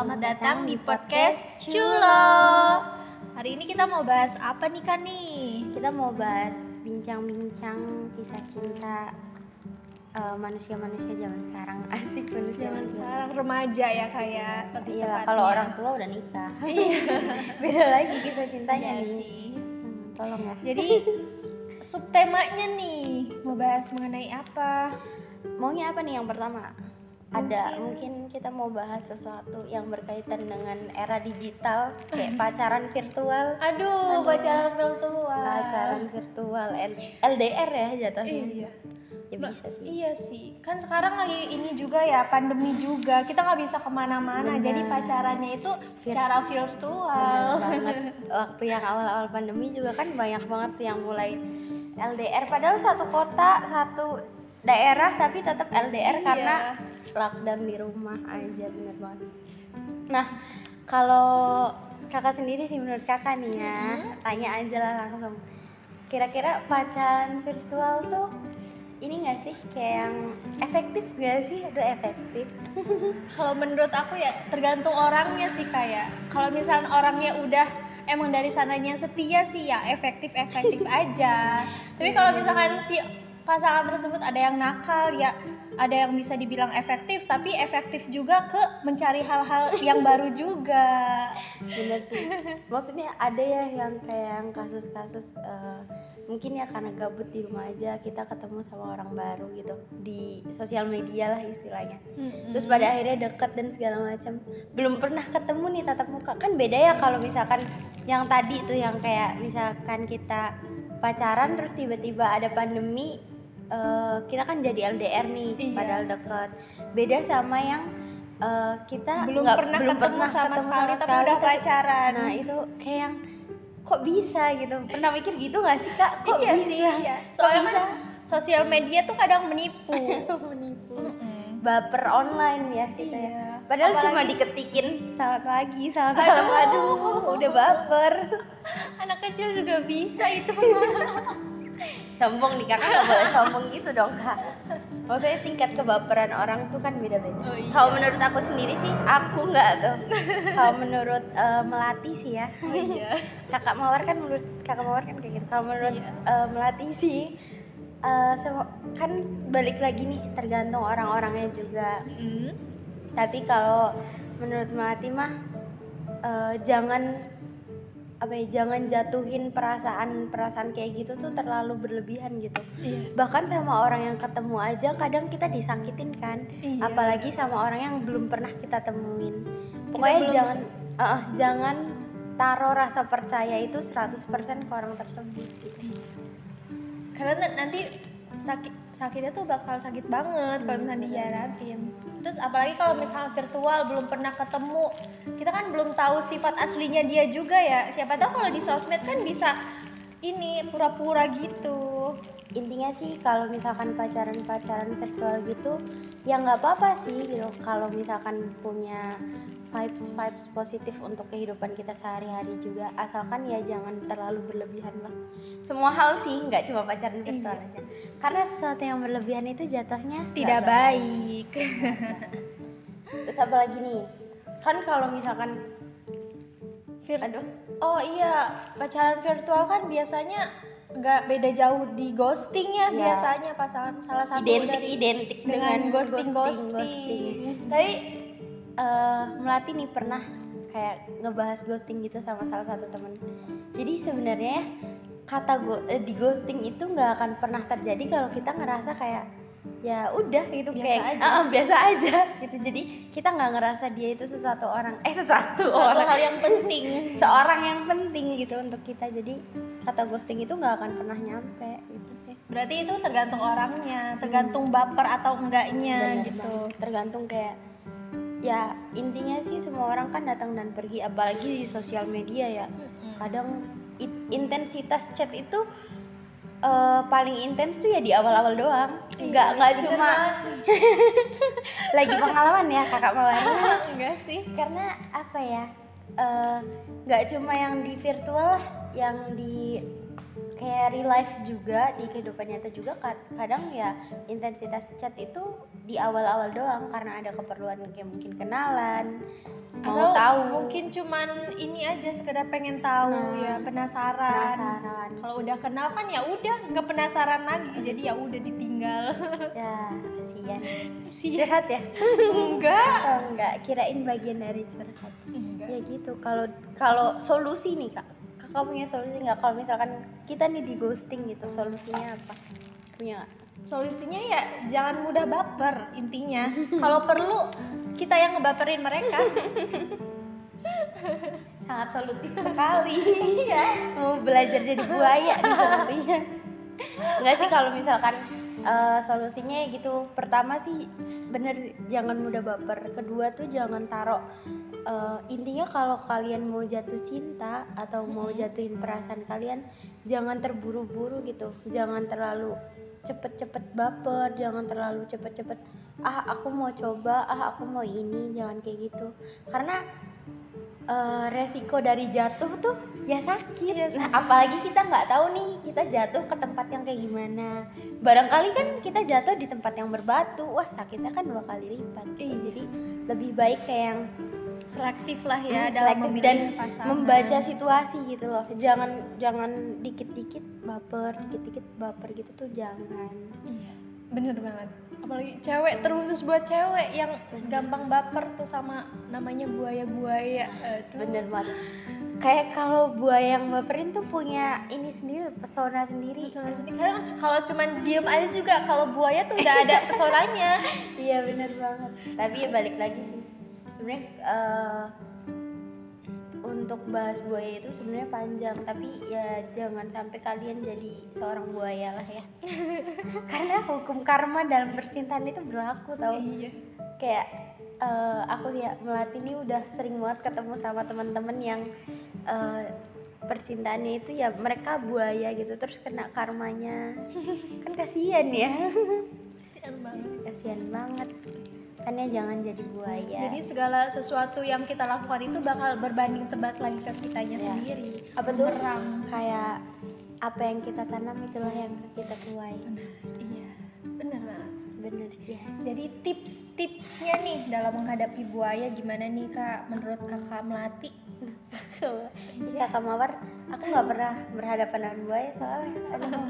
Selamat datang di podcast Culo. Hari ini kita mau bahas apa nih kan nih? Kita mau bahas bincang-bincang kisah cinta eh, manusia-manusia zaman sekarang. Asik manusia Zaman sekarang remaja ya kayak lebih Iya, tepatnya. kalau orang tua udah nikah. Beda lagi kisah cintanya Iya nih. sih. Hmm, tolong ya. Jadi subtemanya nih mau bahas mengenai apa? Maunya apa nih yang pertama? Ada mungkin kita mau bahas sesuatu yang berkaitan dengan era digital kayak pacaran virtual, Aduh, pacaran virtual. pacaran virtual, LDR ya jatuhnya. Iya. Ya bisa sih. Iya sih, kan sekarang lagi ini juga ya pandemi juga, kita nggak bisa ke mana-mana, jadi pacarannya itu secara virtual. banget waktu yang awal-awal pandemi juga kan banyak banget yang mulai LDR padahal satu kota satu daerah tapi tetap LDR Iya. karena lockdown di rumah aja bener banget. Nah kalau kakak sendiri sih menurut kakak nih ya tanya aja lah langsung. Kira-kira pacaran virtual tuh ini gak sih kayak yang efektif gak sih? Aduh efektif. Kalau menurut aku ya tergantung orangnya sih kayak, kalau misalnya orangnya udah emang dari sananya setia sih ya efektif efektif aja. Tapi kalau misalkan si pasangan tersebut ada yang nakal ya ada yang bisa dibilang efektif tapi efektif juga ke mencari hal-hal yang baru juga. Bener sih. Maksudnya ada ya yang kayak yang kasus-kasus eh, mungkin ya karena gabut di rumah aja kita ketemu sama orang baru gitu. Di sosial media lah istilahnya. Terus pada akhirnya deket dan segala macam belum pernah ketemu nih tatap muka. Kan beda ya kalau misalkan yang tadi tuh yang kayak misalkan kita pacaran terus tiba-tiba ada pandemi eh, kita kan jadi LDR nih Iya. padahal deket beda sama yang eh, kita belum nggak- pernah belum ketemu pernah sama ketemu sekali sama tapi sekali, udah tapi- pacaran Nah itu kayak yang kok bisa gitu pernah mikir gitu gak sih kak? Kok iya bisa? sih iya. soalnya kan sosial media tuh kadang menipu menipu. Mm-mm. Baper online ya kita ya. Iya. Padahal Apalagi- cuma diketikin selamat pagi, selamat malam. Aduh, udah baper. anak kecil juga bisa itu Sombong nih kakak gak boleh sombong gitu dong kak. Maksudnya tingkat kebaperan orang tuh kan beda-beda. Oh, iya. Kalau menurut aku sendiri sih, aku nggak tuh. Kalau menurut eh, melati sih ya. oh iya kakak mawar kan menurut kakak mawar kan kayak gitu kalau menurut Iya. eh, melati sih eh, semua- kan balik lagi nih tergantung orang-orangnya juga Mm. tapi kalau menurut melati mah eh, jangan apa ya jangan jatuhin perasaan perasaan kayak gitu tuh terlalu berlebihan gitu Iya. bahkan sama orang yang ketemu aja kadang kita disakitin kan Iya. apalagi sama orang yang belum pernah kita temuin pokoknya belum- jangan eh, eh, jangan taruh rasa percaya itu 100% ke orang tersebut gitu. karena na- nanti sakit sakitnya tuh bakal sakit banget kalau misalnya dihianatin terus apalagi kalau misalnya virtual belum pernah ketemu. Kita kan belum tahu sifat aslinya dia juga ya. Siapa tahu kalau di sosmed kan bisa ini pura-pura gitu. Intinya sih kalau misalkan pacaran-pacaran virtual gitu ya nggak apa-apa sih gitu. Kalau misalkan punya vibes vibes positif untuk kehidupan kita sehari-hari juga. Asalkan ya jangan terlalu berlebihan lah. Semua hal sih nggak cuma pacaran virtual Iya. aja. Karena sesuatu yang berlebihan itu jatuhnya tidak baik. terus apa lagi nih? Kan kalau misalkan Vir- aduh. Oh iya pacaran virtual kan biasanya nggak beda jauh di ghosting ya Iya. biasanya pasangan salah satu identik dari identik dengan dengan, ghosting, ghosting, ghosting. tapi eh, melati nih pernah kayak ngebahas ghosting gitu sama salah satu temen. Jadi sebenarnya kata go- eh, di ghosting itu nggak akan pernah terjadi kalau kita ngerasa kayak ya udah gitu. Biasa kayak aja. "Ah, ah, biasa aja gitu. Jadi kita nggak ngerasa dia itu sesuatu orang eh sesuatu, sesuatu orang. hal yang penting. Seorang yang penting gitu untuk kita. Jadi kata ghosting itu nggak akan pernah nyampe gitu sih. Berarti itu tergantung orangnya, tergantung baper atau enggaknya Bener gitu. banget. tergantung kayak ya intinya sih semua orang kan datang dan pergi apalagi di sosial media ya kadang it- intensitas chat itu eh, paling intens tuh ya di awal-awal doang nggak nggak Bener cuma banget. lagi pengalaman ya kakak mawar enggak sih. karena apa ya eh, nggak cuma yang di virtual lah yang di kayak real life juga di kehidupan nyata juga kad- kadang ya intensitas chat itu di awal-awal doang karena ada keperluan kayak mungkin kenalan mau atau tahu. mungkin cuman ini aja sekedar pengen tahu Nah, ya penasaran, penasaran. Kalau udah kenal kan ya udah nggak penasaran lagi jadi ya udah ditinggal. Ya kasihan. Sih curhat ya? Enggak. Oh, enggak kirain bagian dari curhat. Enggak. Ya gitu kalau kalau solusi nih kak kakak punya solusi nggak? Kalau misalkan kita nih di ghosting gitu solusinya apa? Punya nggak? solusinya ya jangan mudah baper intinya. Kalau perlu kita yang ngebaperin mereka. Sangat solutif sekali. Iya. Mau belajar jadi buaya nih sepertinya nggak sih kalau misalkan eh, solusinya ya gitu. Pertama sih bener jangan mudah baper. Kedua tuh jangan taruh eh, intinya kalau kalian mau jatuh cinta atau mau jatuhin perasaan kalian jangan terburu-buru gitu. Jangan terlalu cepet-cepet baper jangan terlalu cepet-cepet ah aku mau coba ah aku mau ini jangan kayak gitu. Karena eh, resiko dari jatuh tuh ya sakit. Iya, Nah, apalagi kita nggak tahu nih kita jatuh ke tempat yang kayak gimana. Barangkali kan kita jatuh di tempat yang berbatu, wah sakitnya kan dua kali lipat. gitu. Iya. Jadi lebih baik kayak yang selektif lah ya hmm, dalam selektif dan pasangan. membaca situasi gitu loh. Jangan jangan dikit-dikit baper, dikit-dikit baper gitu tuh jangan. Iya, bener banget. Apalagi cewek terkhusus buat cewek yang gampang baper tuh sama namanya buaya-buaya. Bener banget. Kayak kalau buaya yang baperin tuh punya ini sendiri, pesona sendiri. Pesona sendiri. Kadang kalau cuman diem aja juga kalau buaya tuh udah ada pesonanya. Iya bener banget. Tapi ya balik lagi sih. Sebenarnya eh, untuk bahas buaya itu sebenarnya panjang, tapi ya jangan sampai kalian jadi seorang buaya lah ya. Karena hukum karma dalam percintaan itu berlaku tau. iya. Kayak eh, aku ya melati ini udah sering banget ketemu sama teman-teman yang eh, percintaannya itu ya mereka buaya gitu terus kena karmanya kan kasihan ya Kasian banget. kasihan banget kan ya jangan jadi buaya Jadi segala sesuatu yang kita lakukan itu bakal berbanding tebat lagi ke kitanya Iya. sendiri. apa tuh Bumerang. kayak apa yang kita tanam itulah yang kita tuai Iya, bener banget. bener ya Jadi tips-tipsnya nih dalam menghadapi buaya gimana nih kak menurut kakak Melati? Iya kakak mawar aku nggak pernah berhadapan dengan buaya soalnya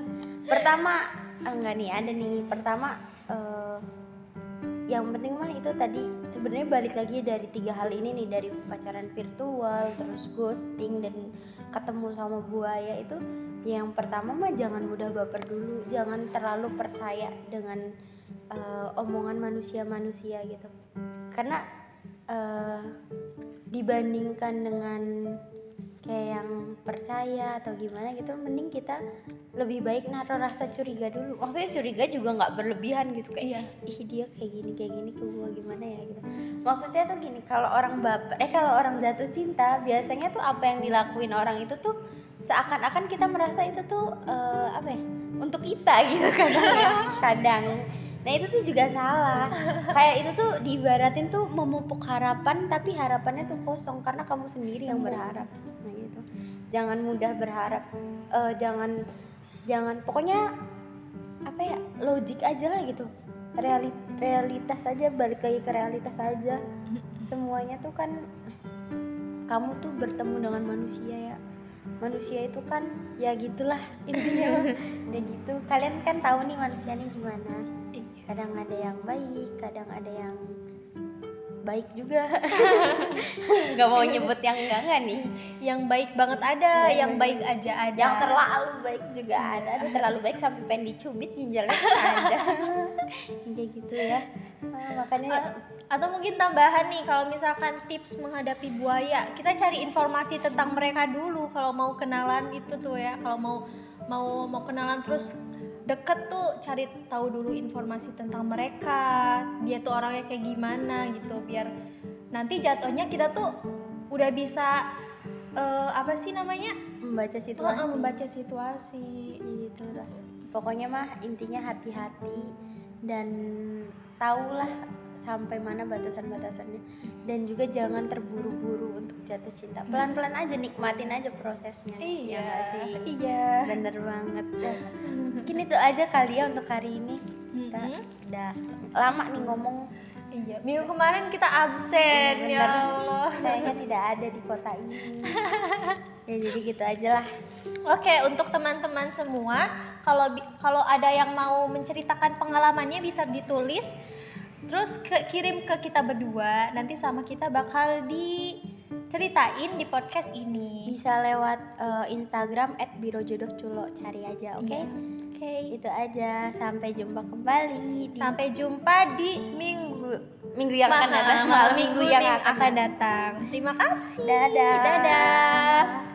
pertama enggak nih ada nih pertama eh, yang penting mah itu tadi sebenarnya balik lagi dari tiga hal ini nih dari pacaran virtual terus ghosting dan ketemu sama buaya itu yang pertama mah jangan mudah baper dulu jangan terlalu percaya dengan eh, omongan manusia-manusia gitu. Karena eh, dibandingkan dengan kayak yang percaya atau gimana gitu mending kita lebih baik naruh rasa curiga dulu. Maksudnya curiga juga nggak berlebihan gitu kayak Iya. ih dia kayak gini kayak gini ke gua gimana ya? gitu. Maksudnya tuh gini kalau orang baper eh kalau orang jatuh cinta biasanya tuh apa yang dilakuin orang itu tuh seakan-akan kita merasa itu tuh eh, apa ya untuk kita gitu kadang kadang. Nah itu tuh juga salah. Kayak itu tuh diibaratin tuh memupuk harapan tapi harapannya tuh kosong karena kamu sendiri yang Semu. berharap jangan mudah berharap Eh, jangan jangan pokoknya apa ya logik aja lah gitu. Reali- realitas aja balik lagi ke realitas aja. Semuanya tuh kan kamu tuh bertemu dengan manusia ya. Manusia itu kan ya gitulah intinya. Ya gitu. Kalian kan tahu nih manusianya gimana. Iya. kadang ada yang baik kadang ada yang baik juga. Nggak mau nyebut yang enggak enggak nih. Yang baik banget ada, yang banget. baik aja ada. yang terlalu baik juga ada. Ada terlalu baik sampai pengen dicubit ginjalnya ada. Kayak gitu ya Ah, makanya A- atau mungkin tambahan nih kalau misalkan tips menghadapi buaya kita cari informasi tentang mereka dulu kalau mau kenalan itu tuh ya. Kalau mau mau mau kenalan terus deket tuh cari tahu dulu informasi tentang mereka dia tuh orangnya kayak gimana gitu biar nanti jatuhnya kita tuh udah bisa eh, apa sih namanya? Membaca situasi. Membaca situasi. Gitu lah pokoknya mah intinya hati-hati dan tahulah sampai mana batasan-batasannya. Dan juga jangan terburu-buru untuk jatuh cinta. Pelan-pelan aja nikmatin aja prosesnya. Ya iya nggak sih? Iya. Bener banget dah. mungkin itu aja kali ya untuk hari ini. Kita Mhm. udah lama nih ngomong. Iya minggu kemarin kita absen Iya, ya bener. Allah. Sayangnya tidak ada di kota ini. Ya jadi gitu aja lah. Oke, untuk teman-teman semua, kalau kalau ada yang mau menceritakan pengalamannya bisa ditulis, terus ke- kirim ke kita berdua. Nanti sama kita bakal diceritain di podcast ini. bisa lewat eh, Instagram @birojodohculo cari aja oke Iya. Oke. itu aja sampai jumpa kembali di Sampai jumpa di minggu minggu yang akan datang malam minggu yang akan akan datang. Terima kasih. dadah Dadah.